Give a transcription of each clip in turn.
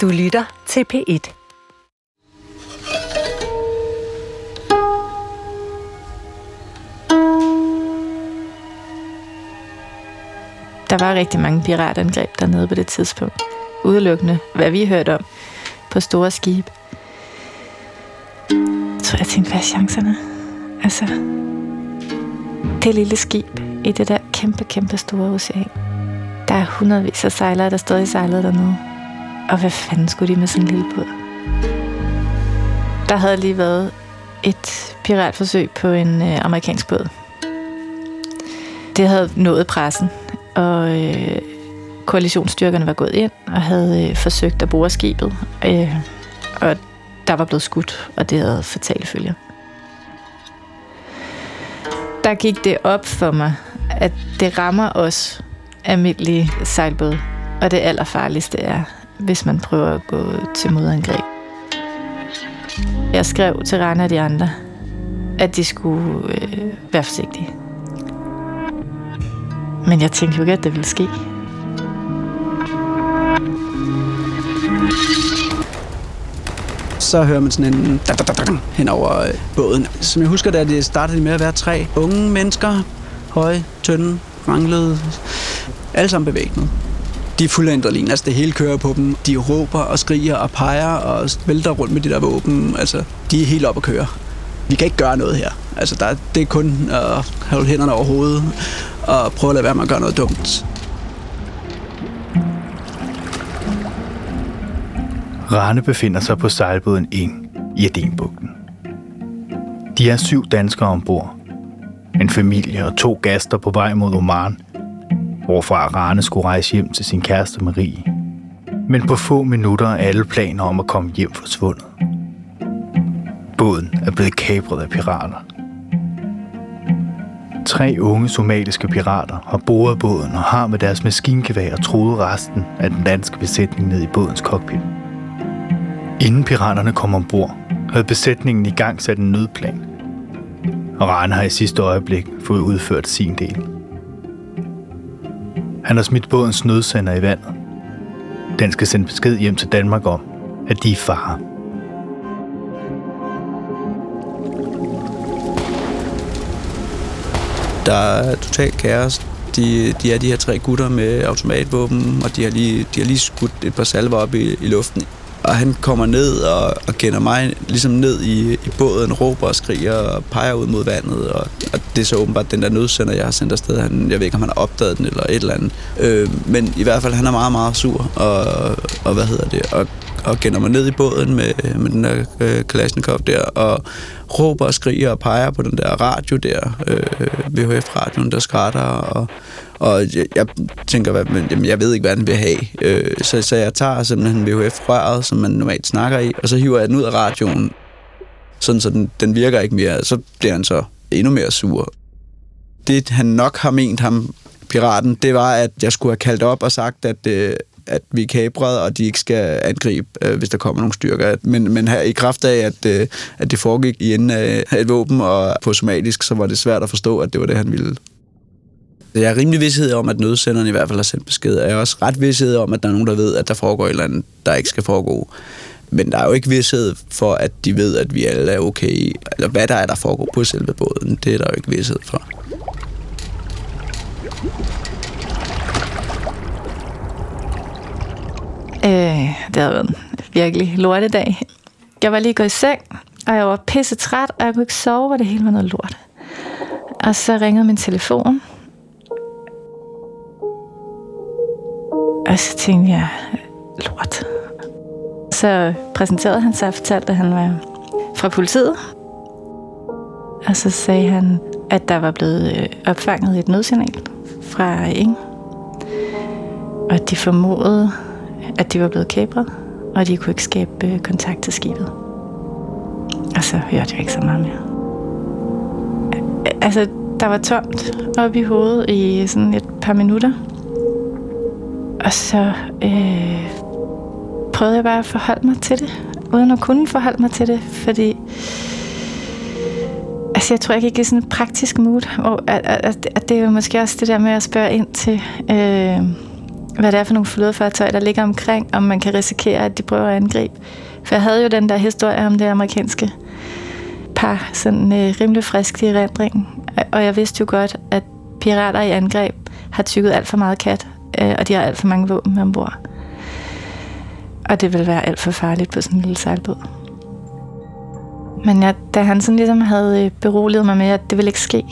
Du lytter til P1. Der var rigtig mange piratangreb dernede på det tidspunkt. Udelukkende, hvad vi hørte om på store skibe. Så jeg tænkte, hvad er chancerne? Altså, det lille skib i det der kæmpe, kæmpe store ocean. Der er hundredvis af sejlere, der stadig sejlede dernede. Og hvad fanden skulle de med sådan en lille båd? Der havde lige været et piratforsøg på en øh, amerikansk båd. Det havde nået pressen, og øh, koalitionsstyrkerne var gået ind og havde øh, forsøgt at bore skibet. Øh, og der var blevet skudt, og det havde fatale følger. Der gik det op for mig, at det rammer os almindelige sejlbåde, og det allerfarligste er, hvis man prøver at gå til modangreb. Jeg skrev til Rana og de andre, at de skulle øh, være forsigtige. Men jeg tænkte jo ikke, at det ville ske. så hører man sådan en da, da, da, da, hen over øh, båden. Som jeg husker, da det startede med at være tre unge mennesker, høje, tynde, ranglede, alle sammen bevægnet. De er fuldt lige. altså det hele kører på dem. De råber og skriger og peger og vælter rundt med de der våben. Altså, de er helt op at køre. Vi kan ikke gøre noget her. Altså, der, det er kun at holde hænderne over hovedet og prøve at lade være med at gøre noget dumt. Rane befinder sig på sejlbåden Ing i Adenbugten. De er syv danskere ombord. En familie og to gæster på vej mod Oman, hvorfra Arane skulle rejse hjem til sin kæreste Marie. Men på få minutter er alle planer om at komme hjem forsvundet. Båden er blevet kapret af pirater. Tre unge somaliske pirater har boret båden og har med deres maskingevær troet resten af den danske besætning ned i bådens cockpit. Inden piraterne kom ombord, havde besætningen i gang sat en nødplan. Og Rane har i sidste øjeblik fået udført sin del. Han har smidt bådens nødsender i vandet. Den skal sende besked hjem til Danmark om, at de er fare. Der er totalt kaos. De, de er de her tre gutter med automatvåben, og de har lige, de har lige skudt et par salver op i, i luften og han kommer ned og, og kender mig ligesom ned i, i båden, råber og skriger og peger ud mod vandet. Og, og det er så åbenbart den der nødsender, jeg har sendt afsted. Han, jeg ved ikke, om han har opdaget den eller et eller andet. Øh, men i hvert fald, han er meget, meget sur. Og, og hvad hedder det? Og, og kender mig ned i båden med, med den der øh, Kalashnikov der, og råber og skriger og peger på den der radio der, øh, VHF-radioen, der skrætter, og og jeg, jeg tænker, hvad, men, jamen, jeg ved ikke, hvad den vil have. Øh, så, så jeg tager simpelthen VHF-røret, som man normalt snakker i, og så hiver jeg den ud af radioen, sådan så den, den virker ikke mere. Så bliver han så endnu mere sur. Det, han nok har ment ham, piraten, det var, at jeg skulle have kaldt op og sagt, at, øh, at vi er kabret, og de ikke skal angribe, øh, hvis der kommer nogle styrker. Men, men her, i kraft af, at, øh, at det foregik i enden af et våben, og på somalisk, så var det svært at forstå, at det var det, han ville. Jeg er rimelig vidshed om, at nødsenderen i hvert fald har sendt besked. Jeg er også ret vidshed om, at der er nogen, der ved, at der foregår et eller andet, der ikke skal foregå. Men der er jo ikke vidshed for, at de ved, at vi alle er okay. Eller hvad der er, der foregår på selve båden. Det er der jo ikke vidshed for. Øh, det har været en virkelig lortedag. Jeg var lige gået i seng, og jeg var pisse træt, og jeg kunne ikke sove, og det hele var noget lort. Og så ringede min telefon, Og så tænkte jeg, lort. Så præsenterede han sig og fortalte, at han var fra politiet. Og så sagde han, at der var blevet øh, opfanget et nødsignal fra Inge. Og at de formodede, at de var blevet kæbret, og de kunne ikke skabe øh, kontakt til skibet. Og så hørte jeg ikke så meget mere. Altså, der var tomt op i hovedet i sådan et par minutter. Og så øh, prøvede jeg bare at forholde mig til det, uden at kunne forholde mig til det, fordi altså, jeg tror, jeg gik i sådan en praktisk mood, hvor at, at, at det er jo måske også det der med at spørge ind til, øh, hvad det er for nogle flødefartøjer, der ligger omkring, om man kan risikere, at de prøver at angribe. For jeg havde jo den der historie om det amerikanske par, sådan øh, rimelig frisk i erindringen. Og jeg vidste jo godt, at pirater i angreb har tykket alt for meget kat, øh, og de har alt for mange våben ombord. Og det vil være alt for farligt på sådan en lille sejlbåd. Men ja, da han sådan ligesom havde øh, beroliget mig med, at det ville ikke ske,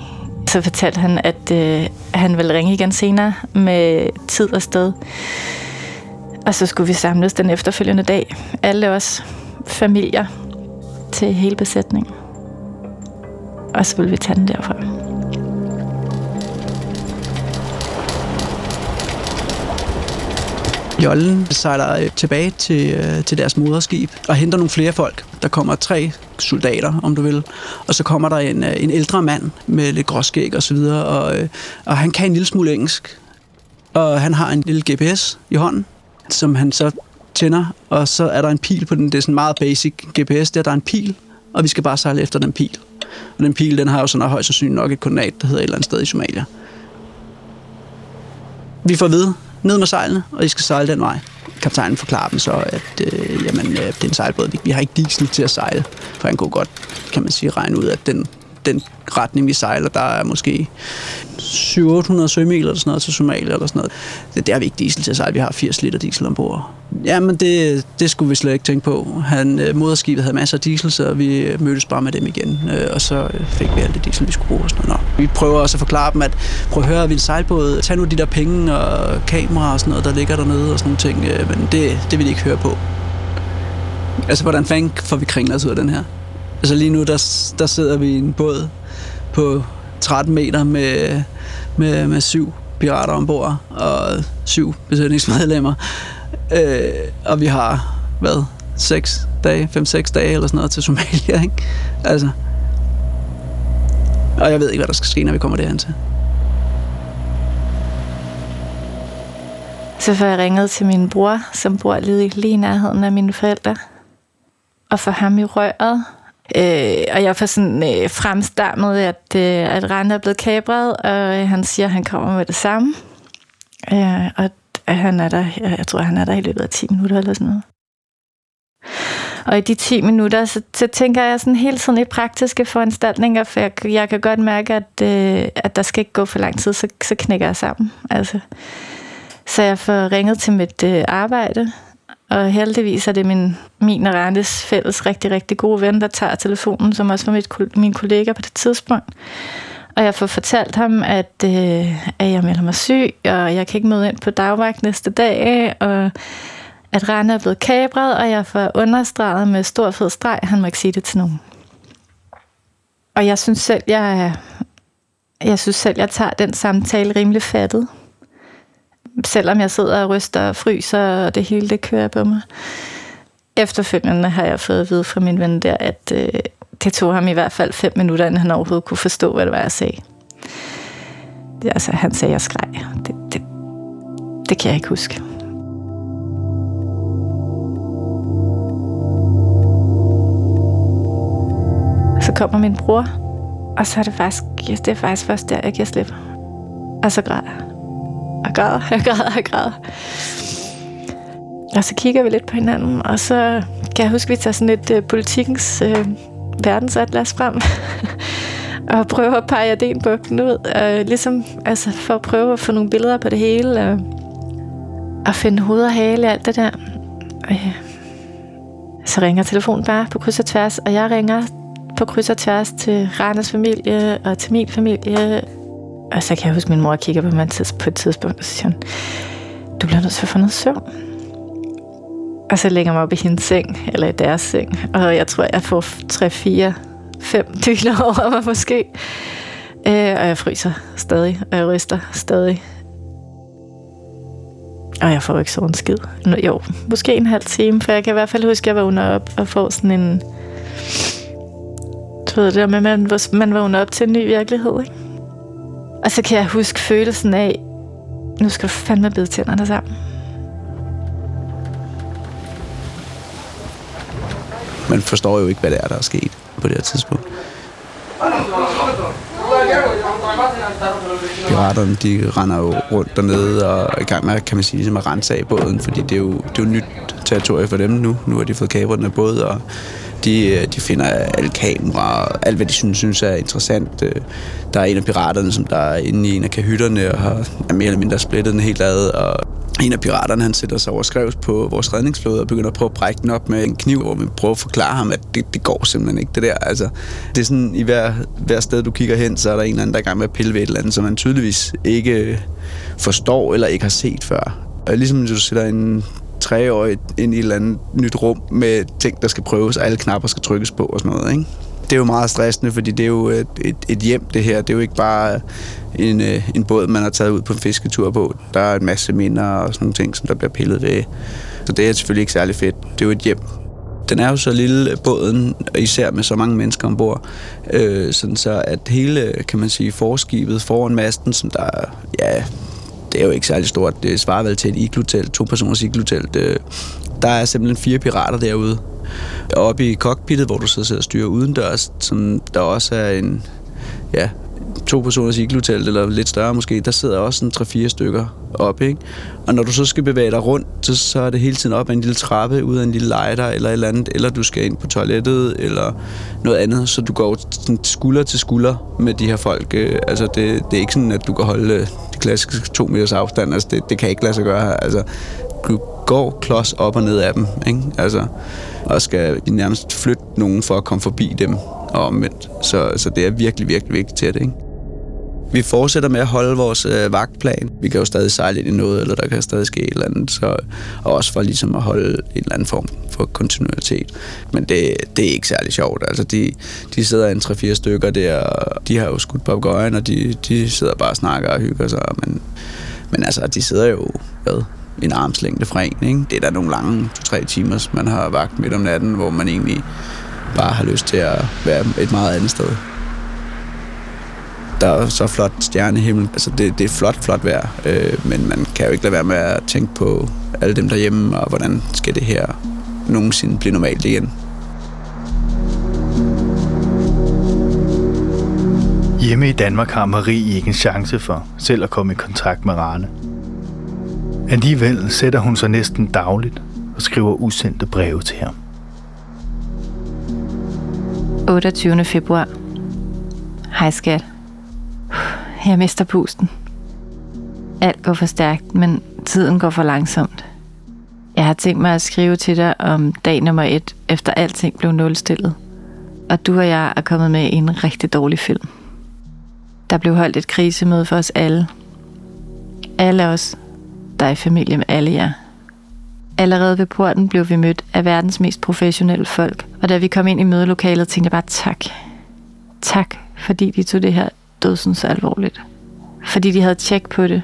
så fortalte han, at øh, han ville ringe igen senere med tid og sted. Og så skulle vi samles den efterfølgende dag. Alle os familier til hele besætningen. Og så ville vi tage den derfra. Jollen sejler øh, tilbage til, øh, til deres moderskib og henter nogle flere folk. Der kommer tre soldater, om du vil. Og så kommer der en, øh, en ældre mand med lidt gråskæg og så videre, og, øh, og han kan en lille smule engelsk. Og han har en lille GPS i hånden, som han så tænder, og så er der en pil på den. Det er sådan meget basic GPS, der, der er en pil, og vi skal bare sejle efter den pil. Og den pil, den har jo sådan højst sandsynligt nok et koordinat, der hedder et eller andet sted i Somalia. Vi får ved, ned med sejlene, og I skal sejle den vej. Kaptajnen forklarer dem så, at øh, jamen, øh, det er en sejlbåd. Vi, vi har ikke diesel til at sejle, for han kunne godt, kan man sige, regne ud, at den, den retning, vi sejler, der er måske 700-800 sømil eller sådan noget til Somalia eller sådan noget. Det, der har vi ikke diesel til at. Vi har 80 liter diesel ombord. Jamen, det, det skulle vi slet ikke tænke på. Han, øh, moderskibet havde masser af diesel, så vi øh, mødtes bare med dem igen. Øh, og så fik vi alt det diesel, vi skulle bruge. Og sådan noget. Vi prøver også at forklare dem, at prøv at høre, vi en sejlbåd. Tag nu de der penge og kamera og sådan noget, der ligger dernede og sådan nogle ting. Men det, det vil de ikke høre på. Altså, hvordan fanden får vi kringlet os ud af den her? Altså lige nu, der, der sidder vi i en båd på 13 meter med, med, med syv pirater ombord og syv besætningsmedlemmer. Øh, og vi har, hvad, 6 dage, 5-6 dage eller sådan noget til Somalia, ikke? Altså. Og jeg ved ikke, hvad der skal ske, når vi kommer derhen til. Så får jeg ringet til min bror, som bor lige, lige i nærheden af mine forældre. Og får ham i røret, Øh, og jeg får sådan øh, fremstammet, at, øh, at Rand er blevet kabret, og øh, han siger, at han kommer med det samme. Øh, og at han er der, øh, jeg tror, han er der i løbet af 10 minutter eller sådan noget. Og i de 10 minutter, så, så tænker jeg sådan hele tiden i praktiske foranstaltninger, for jeg, jeg kan godt mærke, at, øh, at der skal ikke gå for lang tid, så, så knækker jeg sammen. Altså. Så jeg får ringet til mit øh, arbejde, og heldigvis er det min, min og Randes fælles rigtig, rigtig gode ven, der tager telefonen, som også var mit, min kollega på det tidspunkt. Og jeg får fortalt ham, at, øh, at jeg melder mig syg, og jeg kan ikke møde ind på dagvagt næste dag, og at Rane er blevet kabret, og jeg får understreget med stor fed streg, han må ikke sige det til nogen. Og jeg synes selv, jeg, jeg synes selv, jeg tager den samtale rimelig fattet selvom jeg sidder og ryster og fryser, og det hele det kører på mig. Efterfølgende har jeg fået at vide fra min ven der, at øh, det tog ham i hvert fald fem minutter, inden han overhovedet kunne forstå, hvad det var, jeg sagde. Det, altså, han sagde, at jeg skreg. Det, det, det kan jeg ikke huske. Så kommer min bror, og så er det faktisk, det er faktisk først der, jeg kan slippe. Og så græder jeg jeg græder, jeg græder, jeg græder. Og så kigger vi lidt på hinanden, og så kan jeg huske, at vi tager sådan et øh, politikens øh, verdensatlas frem, og prøver at pege Adenbugten ud, og ligesom altså, for at prøve at få nogle billeder på det hele, og, og finde hoved og hale alt det der. Og, øh, Så ringer telefonen bare på kryds og tværs, og jeg ringer på kryds og tværs til Randers familie og til min familie, Altså, og så kan jeg huske, at min mor kigger på mig på et tidspunkt, og siger hun, du bliver nødt til at få noget søvn. Og så lægger mig op i hendes seng, eller i deres seng, og jeg tror, jeg får 3, 4, 5 dyner over mig måske. Øh, og jeg fryser stadig, og jeg ryster stadig. Og jeg får ikke sådan en skid. Jo, måske en halv time, for jeg kan i hvert fald huske, at jeg vågner op og får sådan en... Du ved det der med, at man, man vågner op til en ny virkelighed, ikke? Og så kan jeg huske følelsen af, nu skal du fandme bide tænderne sammen. Man forstår jo ikke, hvad det er, der er sket på det her tidspunkt. Piraterne, de render jo rundt dernede og er i gang med, kan man sige, ligesom at rense af båden, fordi det er jo, det er jo nyt territorie for dem nu. Nu har de fået kabret den af båd, og de, øh, de finder alle kameraer og alt, hvad de synes, synes er interessant. Øh, der er en af piraterne, som der er inde i en af kahytterne og har er mere eller mindre splittet den helt ad, og en af piraterne, han sætter sig over skrevs på vores redningsflåde og begynder at prøve at brække den op med en kniv, hvor vi prøver at forklare ham, at det, det går simpelthen ikke, det der. Altså, det er sådan, i hver, hver sted, du kigger hen, så er der en eller anden, der er i gang med at pille ved et eller andet, som man tydeligvis ikke forstår eller ikke har set før. Og ligesom du sætter en treårig ind i et eller andet nyt rum med ting, der skal prøves, og alle knapper skal trykkes på og sådan noget, ikke? det er jo meget stressende, fordi det er jo et, et, et hjem, det her. Det er jo ikke bare en, øh, en båd, man har taget ud på en fisketur på. Der er en masse minder og sådan nogle ting, som der bliver pillet ved. Så det er selvfølgelig ikke særlig fedt. Det er jo et hjem. Den er jo så lille, båden, især med så mange mennesker ombord, øh, sådan så at hele, kan man sige, forskibet foran masten, som der, ja, det er jo ikke særlig stort. Det svarer vel til et iglutelt, to personers iglutelt. Øh, der er simpelthen fire pirater derude. Oppe i cockpittet, hvor du sidder og styrer udendørs, som der også er en, ja, to personers iglutelt, eller lidt større måske, der sidder også en 3-4 stykker op, ikke? Og når du så skal bevæge dig rundt, så, så er det hele tiden op ad en lille trappe, ud af en lille lejder, eller et eller andet, eller du skal ind på toilettet, eller noget andet, så du går sådan skulder til skulder med de her folk. Øh, altså, det, det er ikke sådan, at du kan holde øh, det klassiske to meters afstand, altså, det, det kan ikke lade sig gøre. Altså, du går klods op og ned af dem, ikke? Altså, og skal nærmest flytte nogen for at komme forbi dem og omvendt. Så, så det er virkelig, virkelig vigtigt til det, ikke? Vi fortsætter med at holde vores øh, vagtplan. Vi kan jo stadig sejle ind i noget, eller der kan stadig ske et eller andet. Så, og også for ligesom at holde en eller anden form for kontinuitet. Men det, det er ikke særlig sjovt. Altså, de, de sidder en 3-4 stykker der, og de har jo skudt på gøjen, og de, de sidder bare og snakker og hygger sig. Men, men altså, de sidder jo, hvad, en armslængde fra en. Ikke? Det er da nogle lange, to-tre timer, man har vagt midt om natten, hvor man egentlig bare har lyst til at være et meget andet sted. Der er så flot stjernehimmel. Altså det, det er flot, flot vejr, øh, men man kan jo ikke lade være med at tænke på alle dem derhjemme, og hvordan skal det her nogensinde blive normalt igen. Hjemme i Danmark har Marie ikke en chance for selv at komme i kontakt med Rane. Alligevel sætter hun sig næsten dagligt og skriver usendte breve til ham. 28. februar. Hej skat. Jeg mister pusten. Alt går for stærkt, men tiden går for langsomt. Jeg har tænkt mig at skrive til dig om dag nummer et, efter alting blev nulstillet. Og du og jeg er kommet med i en rigtig dårlig film. Der blev holdt et krisemøde for os alle. Alle os, der er i familie med alle jer. Allerede ved porten blev vi mødt af verdens mest professionelle folk, og da vi kom ind i mødelokalet, tænkte jeg bare tak. Tak, fordi de tog det her dødsens så alvorligt. Fordi de havde tjek på det,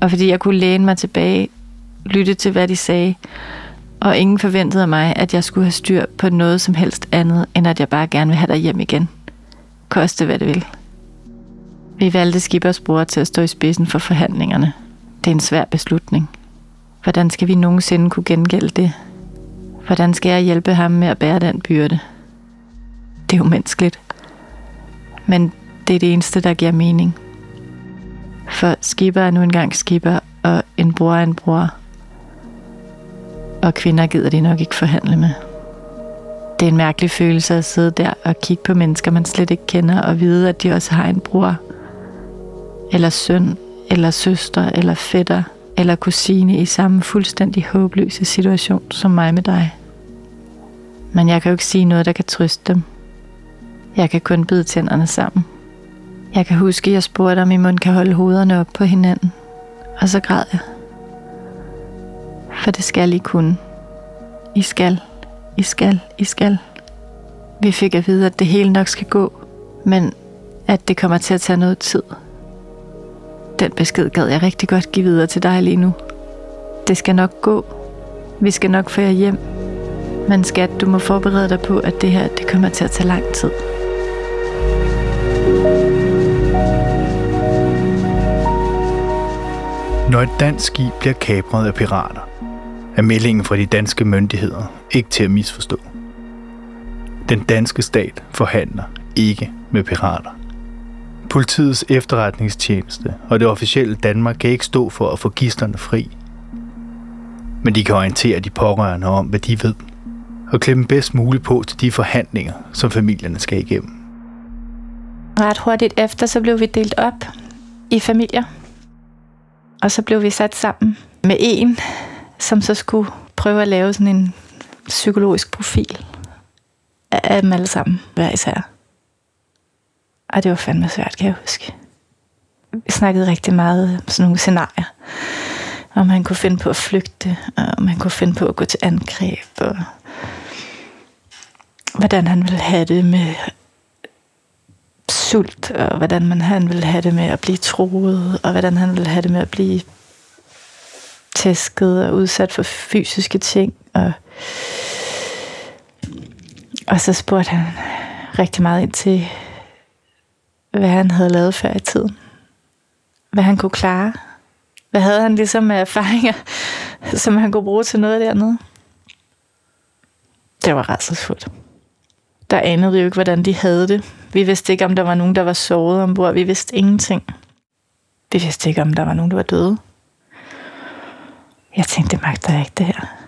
og fordi jeg kunne læne mig tilbage, lytte til, hvad de sagde, og ingen forventede af mig, at jeg skulle have styr på noget som helst andet, end at jeg bare gerne vil have dig hjem igen. Koste hvad det vil. Vi valgte Skibers bror til at stå i spidsen for forhandlingerne. Det er en svær beslutning. Hvordan skal vi nogensinde kunne gengælde det? Hvordan skal jeg hjælpe ham med at bære den byrde? Det er jo menneskeligt. Men det er det eneste, der giver mening. For skipper er nu engang skipper, og en bror er en bror. Og kvinder gider de nok ikke forhandle med. Det er en mærkelig følelse at sidde der og kigge på mennesker, man slet ikke kender, og vide, at de også har en bror, eller søn, eller søster, eller fætter, eller kusine i samme fuldstændig håbløse situation som mig med dig. Men jeg kan jo ikke sige noget, der kan trøste dem. Jeg kan kun bide tænderne sammen. Jeg kan huske, jeg spurgte, om I mund kan holde hovederne op på hinanden. Og så græd jeg. For det skal I kunne. I skal. I skal. I skal. Vi fik at vide, at det hele nok skal gå, men at det kommer til at tage noget tid. Den besked gad jeg rigtig godt give videre til dig lige nu. Det skal nok gå. Vi skal nok få jer hjem. Men skat, du må forberede dig på, at det her det kommer til at tage lang tid. Når et dansk skib bliver kapret af pirater, er meldingen fra de danske myndigheder ikke til at misforstå. Den danske stat forhandler ikke med pirater. Politiets efterretningstjeneste og det officielle Danmark kan ikke stå for at få gisterne fri. Men de kan orientere de pårørende om, hvad de ved, og klemme bedst muligt på til de forhandlinger, som familierne skal igennem. Ret hurtigt efter, så blev vi delt op i familier. Og så blev vi sat sammen med en, som så skulle prøve at lave sådan en psykologisk profil af dem alle sammen, hver især. Og det var fandme svært, kan jeg huske. Vi snakkede rigtig meget om sådan nogle scenarier. Om han kunne finde på at flygte, og om han kunne finde på at gå til angreb, og hvordan han ville have det med sult, og hvordan man, han ville have det med at blive troet, og hvordan han ville have det med at blive tæsket og udsat for fysiske ting. Og, og så spurgte han rigtig meget ind til, hvad han havde lavet før i tiden. Hvad han kunne klare. Hvad havde han ligesom med erfaringer, som han kunne bruge til noget dernede. Det var rædselsfuldt. Der anede vi jo ikke, hvordan de havde det. Vi vidste ikke, om der var nogen, der var såret ombord. Vi vidste ingenting. Vi vidste ikke, om der var nogen, der var døde. Jeg tænkte, det magter jeg ikke, det her.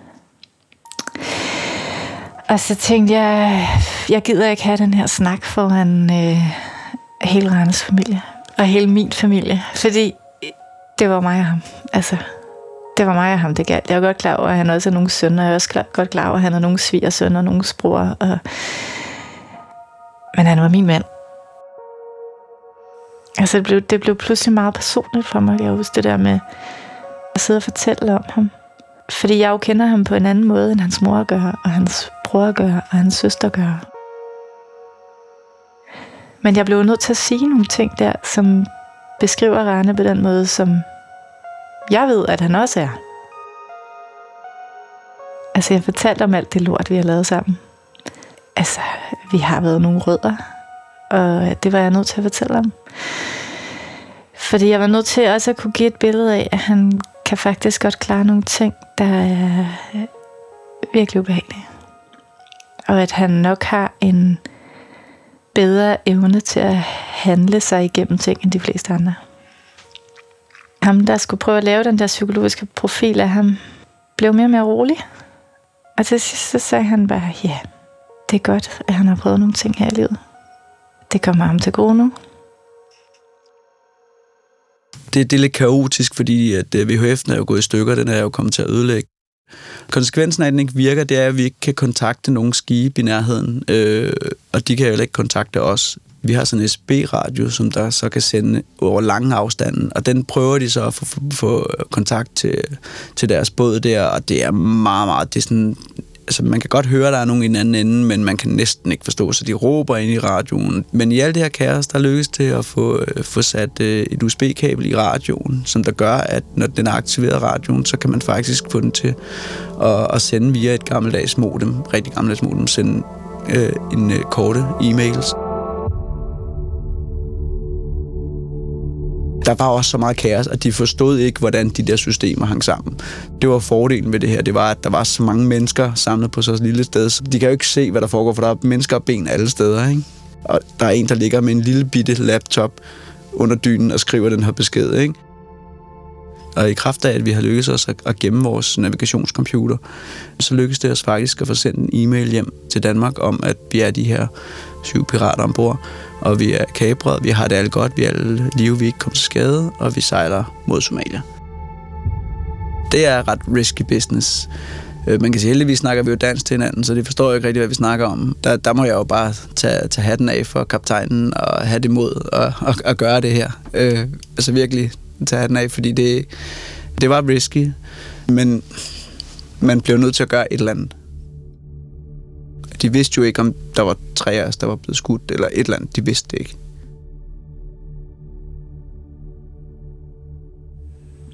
Og så tænkte jeg, jeg gider ikke have den her snak foran øh, hele Randes familie. Og hele min familie. Fordi øh, det var mig og ham. Altså, det var mig og ham, det galt. Jeg er godt klar over, at han også har nogle sønner. Jeg er også godt klar over, at han har nogle svigersønner og nogle bror. Og... Men han var min mand. Altså, det blev, det blev pludselig meget personligt for mig. Jeg husker det der med at sidde og fortælle om ham. Fordi jeg jo kender ham på en anden måde, end hans mor gør, og hans bror gør, og hans søster gør. Men jeg blev nødt til at sige nogle ting der, som beskriver Rane på den måde, som jeg ved, at han også er. Altså, jeg fortalte om alt det lort, vi har lavet sammen. Altså, vi har været nogle rødder, og det var jeg nødt til at fortælle om. Fordi jeg var nødt til også at kunne give et billede af, at han kan faktisk godt klare nogle ting, der er virkelig ubehagelige. Og at han nok har en bedre evne til at handle sig igennem ting end de fleste andre. Ham, der skulle prøve at lave den der psykologiske profil af ham, blev mere og mere rolig. Og til sidst så sagde han bare, ja, det er godt, at han har prøvet nogle ting her i livet. Det kommer ham til gode nu. Det, det er lidt kaotisk, fordi at øh, VHF'en er jo gået i stykker, den er jo kommet til at ødelægge. Konsekvensen af, at den ikke virker, det er, at vi ikke kan kontakte nogen skibe i nærheden, øh, og de kan jo ikke kontakte os. Vi har sådan en SB-radio, som der så kan sende over lange afstanden, og den prøver de så at få, få kontakt til, til deres båd der, og det er meget, meget, det er sådan altså man kan godt høre, at der er nogen i den anden ende, men man kan næsten ikke forstå, så de råber ind i radioen. Men i alt det her kaos, der lykkes til at få, øh, få sat øh, et USB-kabel i radioen, som der gør, at når den er aktiveret radioen, så kan man faktisk få den til at, at sende via et gammeldags modem, rigtig gammeldags modem, sende øh, en øh, korte e-mails. Der var også så meget kaos, at de forstod ikke, hvordan de der systemer hang sammen. Det var fordelen ved det her, det var, at der var så mange mennesker samlet på så et lille sted, så de kan jo ikke se, hvad der foregår, for der er mennesker og ben alle steder, ikke? Og der er en, der ligger med en lille bitte laptop under dynen og skriver den her besked, ikke? Og i kraft af, at vi har lykkes os at gemme vores navigationscomputer, så lykkedes det os faktisk at få sendt en e-mail hjem til Danmark om, at vi er de her syv pirater ombord, og vi er kabret, vi har det alt godt, vi er alle live, vi er ikke kommet til skade, og vi sejler mod Somalia. Det er ret risky business. Øh, man kan sige, heldigvis snakker vi jo dansk til hinanden, så det forstår jeg ikke rigtig, hvad vi snakker om. Der, der må jeg jo bare tage, tage hatten af for kaptajnen og have det mod at, at, at gøre det her. Øh, altså virkelig tage den af, fordi det, det var risky, men man blev nødt til at gøre et eller andet. De vidste jo ikke, om der var tre af os, der var blevet skudt, eller et eller andet. De vidste det ikke.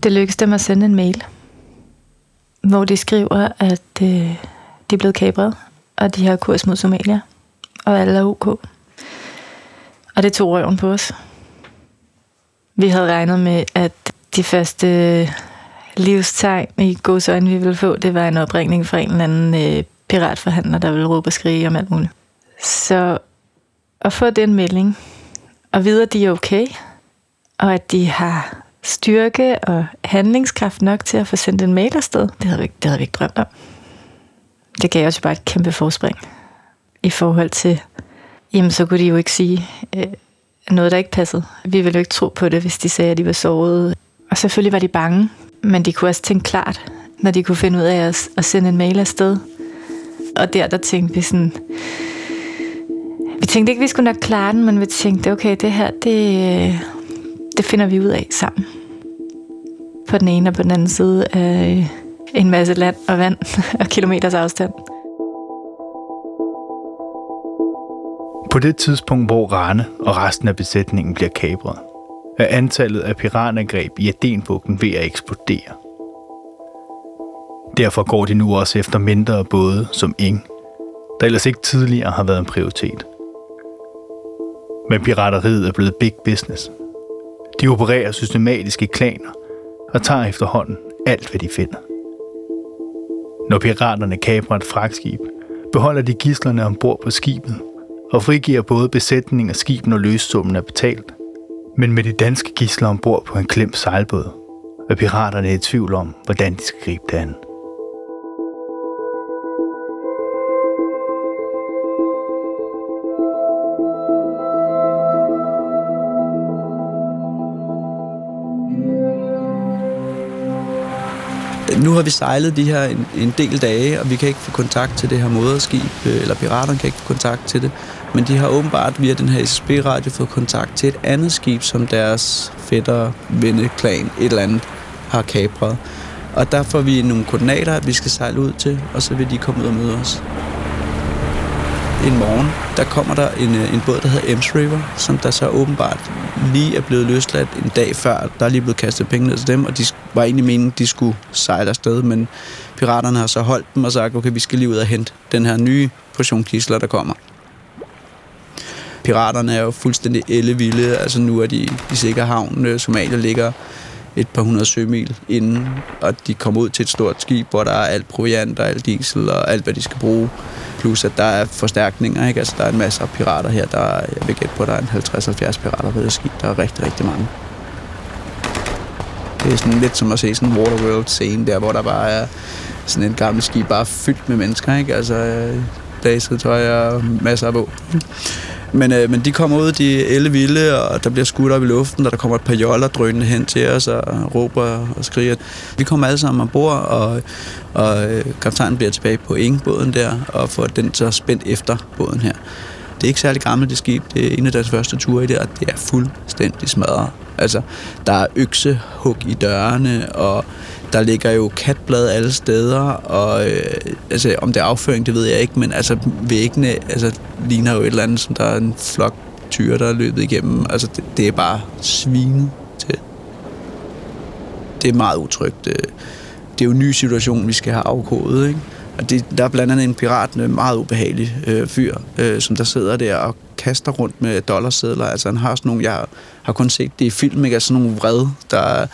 Det lykkedes dem at sende en mail, hvor de skriver, at øh, de er blevet kabret, og de har kurs mod Somalia, og alle er ok. Og det tog røven på os. Vi havde regnet med, at de første øh, livstegn i godsøjne, vi ville få, det var en opringning fra en eller anden øh, piratforhandler, der ville råbe og skrige om alt muligt. Så at få den melding, og vide, at de er okay, og at de har styrke og handlingskraft nok til at få sendt en mail afsted, det havde vi, det havde vi ikke drømt om. Det gav også bare et kæmpe forspring i forhold til, jamen så kunne de jo ikke sige øh, noget, der ikke passede. Vi ville jo ikke tro på det, hvis de sagde, at de var såret. Og selvfølgelig var de bange, men de kunne også tænke klart, når de kunne finde ud af at, at sende en mail afsted. Og der, der tænkte vi sådan, vi tænkte ikke, vi skulle nok klare den, men vi tænkte, okay, det her, det, det finder vi ud af sammen. På den ene og på den anden side af en masse land og vand og kilometers afstand. På det tidspunkt, hvor Rane og resten af besætningen bliver kapret, er antallet af piranangreb i Adenbugten ved at eksplodere. Derfor går de nu også efter mindre både som Ing, der ellers ikke tidligere har været en prioritet. Men pirateriet er blevet big business. De opererer systematisk i klaner og tager efterhånden alt, hvad de finder. Når piraterne kaprer et fragtskib, beholder de gislerne ombord på skibet og frigiver både besætning og skib, når løssummen er betalt. Men med de danske gisler ombord på en klemt sejlbåd, er piraterne i tvivl om, hvordan de skal gribe det an. Nu har vi sejlet de her en, en del dage, og vi kan ikke få kontakt til det her moderskib, øh, eller piraterne kan ikke få kontakt til det. Men de har åbenbart via den her SSB-radio fået kontakt til et andet skib, som deres fætter, venneklan, et eller andet, har kapret. Og der får vi nogle koordinater, at vi skal sejle ud til, og så vil de komme ud og møde os. En morgen, der kommer der en, øh, en båd, der hedder Ems River, som der så åbenbart lige er blevet løsladt en dag før. Der er lige blevet kastet penge ned til dem, og de var egentlig meningen, de skulle sejle afsted, men piraterne har så holdt dem og sagt, okay, vi skal lige ud og hente den her nye portion kisler, der kommer. Piraterne er jo fuldstændig ellevilde, altså nu er de i sikker havn. Øh, Somalia ligger et par hundrede sømil inden, og de kommer ud til et stort skib, hvor der er alt proviant og alt diesel og alt, hvad de skal bruge. Plus, at der er forstærkninger, ikke? Altså, der er en masse af pirater her. Der er, jeg vil gætte på, at der er en 50-70 pirater ved det skib. Der er rigtig, rigtig mange. Det er sådan lidt som at se sådan en Waterworld-scene der, hvor der bare er sådan et gammel skib, bare fyldt med mennesker, ikke? Altså, øh, blæset tøj og masser af våben. Men, øh, men de kommer ud, de er elle vilde, og der bliver skudt op i luften, og der kommer et par joller drønende hen til os og råber og skriger. Vi kommer alle sammen ombord, og, og øh, kaptajnen bliver tilbage på ingbåden der, og får den så spændt efter båden her. Det er ikke særlig gammelt, det skib. Det er en af deres første ture i det, og det er fuldstændig smadret. Altså, der er øksehug i dørene, og der ligger jo katblad alle steder, og øh, altså, om det er afføring, det ved jeg ikke, men altså, væggene altså, ligner jo et eller andet, som der er en flok tyre, der er løbet igennem. Altså, det, det er bare svinet til. Det er meget utrygt. Øh. Det, er jo en ny situation, vi skal have afkodet, ikke? Og det, der er blandt andet en pirat, en meget ubehagelig øh, fyr, øh, som der sidder der og kaster rundt med dollarsedler. Altså han har sådan nogle, jeg har kun set det i film, ikke? Altså sådan nogle vred, der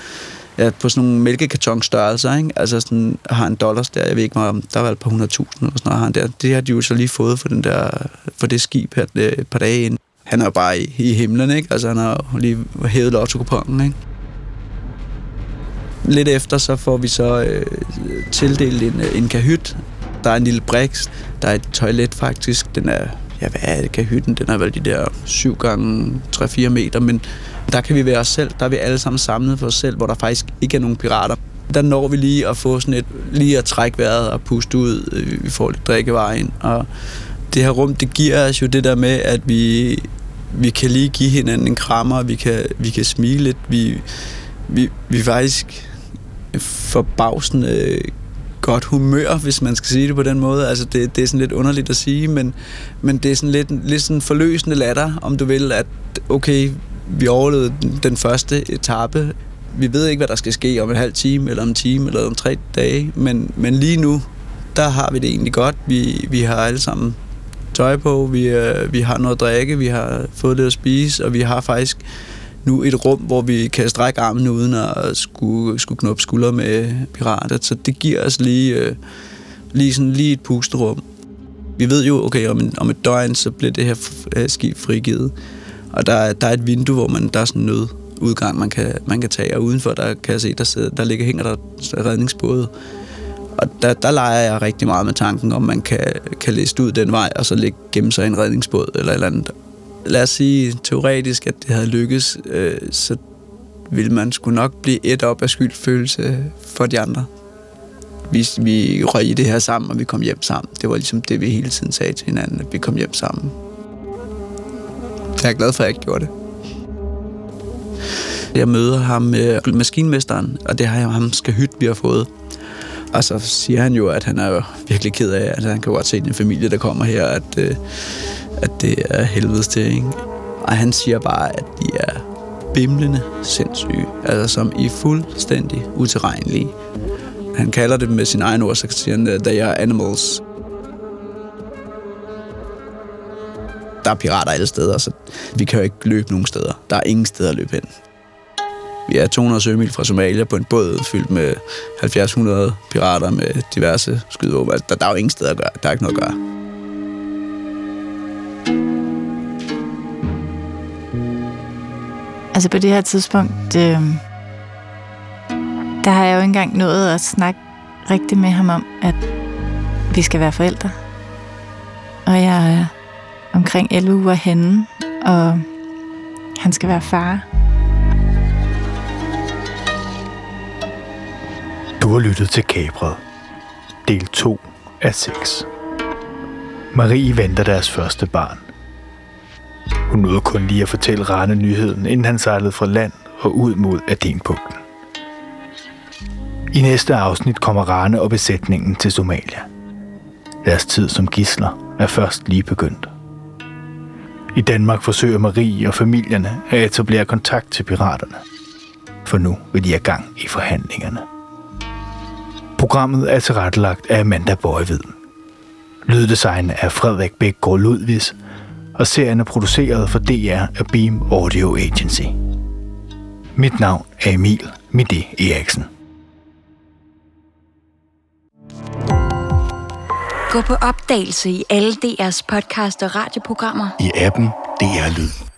ja, på sådan nogle mælkekartonstørrelser, ikke? Altså sådan, har en dollars der, jeg ved ikke, om der var et par hundredtusind eller sådan noget, har han der. Det har de jo så lige fået for, den der, for det skib her et par dage inden. Han er jo bare i, i himlen, ikke? Altså han har lige hævet lotto ikke? Lidt efter, så får vi så øh, tildelt en, øh, en kahyt. Der er en lille briks. Der er et toilet faktisk. Den er, ja, hvad er det, kahytten? Den er vel de der 7 gange 3-4 meter, men der kan vi være os selv. Der er vi alle sammen samlet for os selv, hvor der faktisk ikke er nogen pirater. Der når vi lige at få sådan et, lige at trække vejret og puste ud. Øh, vi får lidt drikkevarer ind, og det her rum, det giver os jo det der med, at vi, vi kan lige give hinanden en krammer, vi kan, vi kan smile lidt, vi, vi, vi er faktisk forbavsende øh, godt humør, hvis man skal sige det på den måde. Altså det, det er sådan lidt underligt at sige, men, men det er sådan lidt, lidt sådan forløsende latter, om du vil, at okay, vi overlevede den første etape. Vi ved ikke, hvad der skal ske om en halv time, eller om en time, eller om tre dage, men, men lige nu, der har vi det egentlig godt. Vi, vi har alle sammen tøj på, vi, øh, vi har noget at drikke, vi har fået lidt at spise, og vi har faktisk nu et rum, hvor vi kan strække armen uden at skulle, skulle knuppe skuldre med pirater. Så det giver os lige, øh, lige, sådan, lige et pusterum. Vi ved jo, okay, om, en, om et døgn, så bliver det her øh, skib frigivet. Og der, der er et vindue, hvor man, der er sådan noget udgang, man kan, man kan tage, og udenfor, der kan jeg se, der, sidder, der ligger, hænger der redningsbåde. Og der, der leger jeg rigtig meget med tanken, om man kan, kan læse ud den vej, og så ligge gemme sig i en redningsbåd eller et eller andet. Lad os sige teoretisk, at det havde lykkes, øh, så ville man skulle nok blive et op af skyldfølelse for de andre. Vi, vi røg i det her sammen, og vi kom hjem sammen. Det var ligesom det, vi hele tiden sagde til hinanden, at vi kom hjem sammen. Jeg er glad for, at jeg ikke gjorde det. Jeg møder ham med maskinmesteren, og det har jeg ham skal hytte, vi har fået. Og så siger han jo, at han er jo virkelig ked af, at han kan godt se en familie, der kommer her, at, øh, at det er helvedes til, ikke? Og han siger bare, at de er bimlende sindssyge, altså som i fuldstændig utilregnelige. Han kalder det med sin egen ord, så siger han, at they are animals. Der er pirater alle steder, så vi kan jo ikke løbe nogen steder. Der er ingen steder at løbe hen. Vi er 200 sømil fra Somalia på en båd fyldt med 70-100 pirater med diverse skydevåben. Altså, der, der er jo ingen steder at gøre. Der er ikke noget at gøre. Altså på det her tidspunkt, øh, der har jeg jo ikke engang nået at snakke rigtigt med ham om, at vi skal være forældre. Og jeg er omkring 11 uger henne, og han skal være far. Du har lyttet til Kabret, del 2 af 6. Marie venter deres første barn. Hun nåede kun lige at fortælle Rane nyheden, inden han sejlede fra land og ud mod Adenbugten. I næste afsnit kommer Rane og besætningen til Somalia. Deres tid som gisler er først lige begyndt. I Danmark forsøger Marie og familierne at etablere kontakt til piraterne. For nu vil de have gang i forhandlingerne. Programmet er tilrettelagt af Amanda Bøjvid. Lyddesign er Frederik Bækgaard Ludvigs, og serien er produceret for DR af Beam Audio Agency. Mit navn er Emil Midi Eriksen. Gå på opdagelse i alle DR's podcast og radioprogrammer. I appen DR Lyd.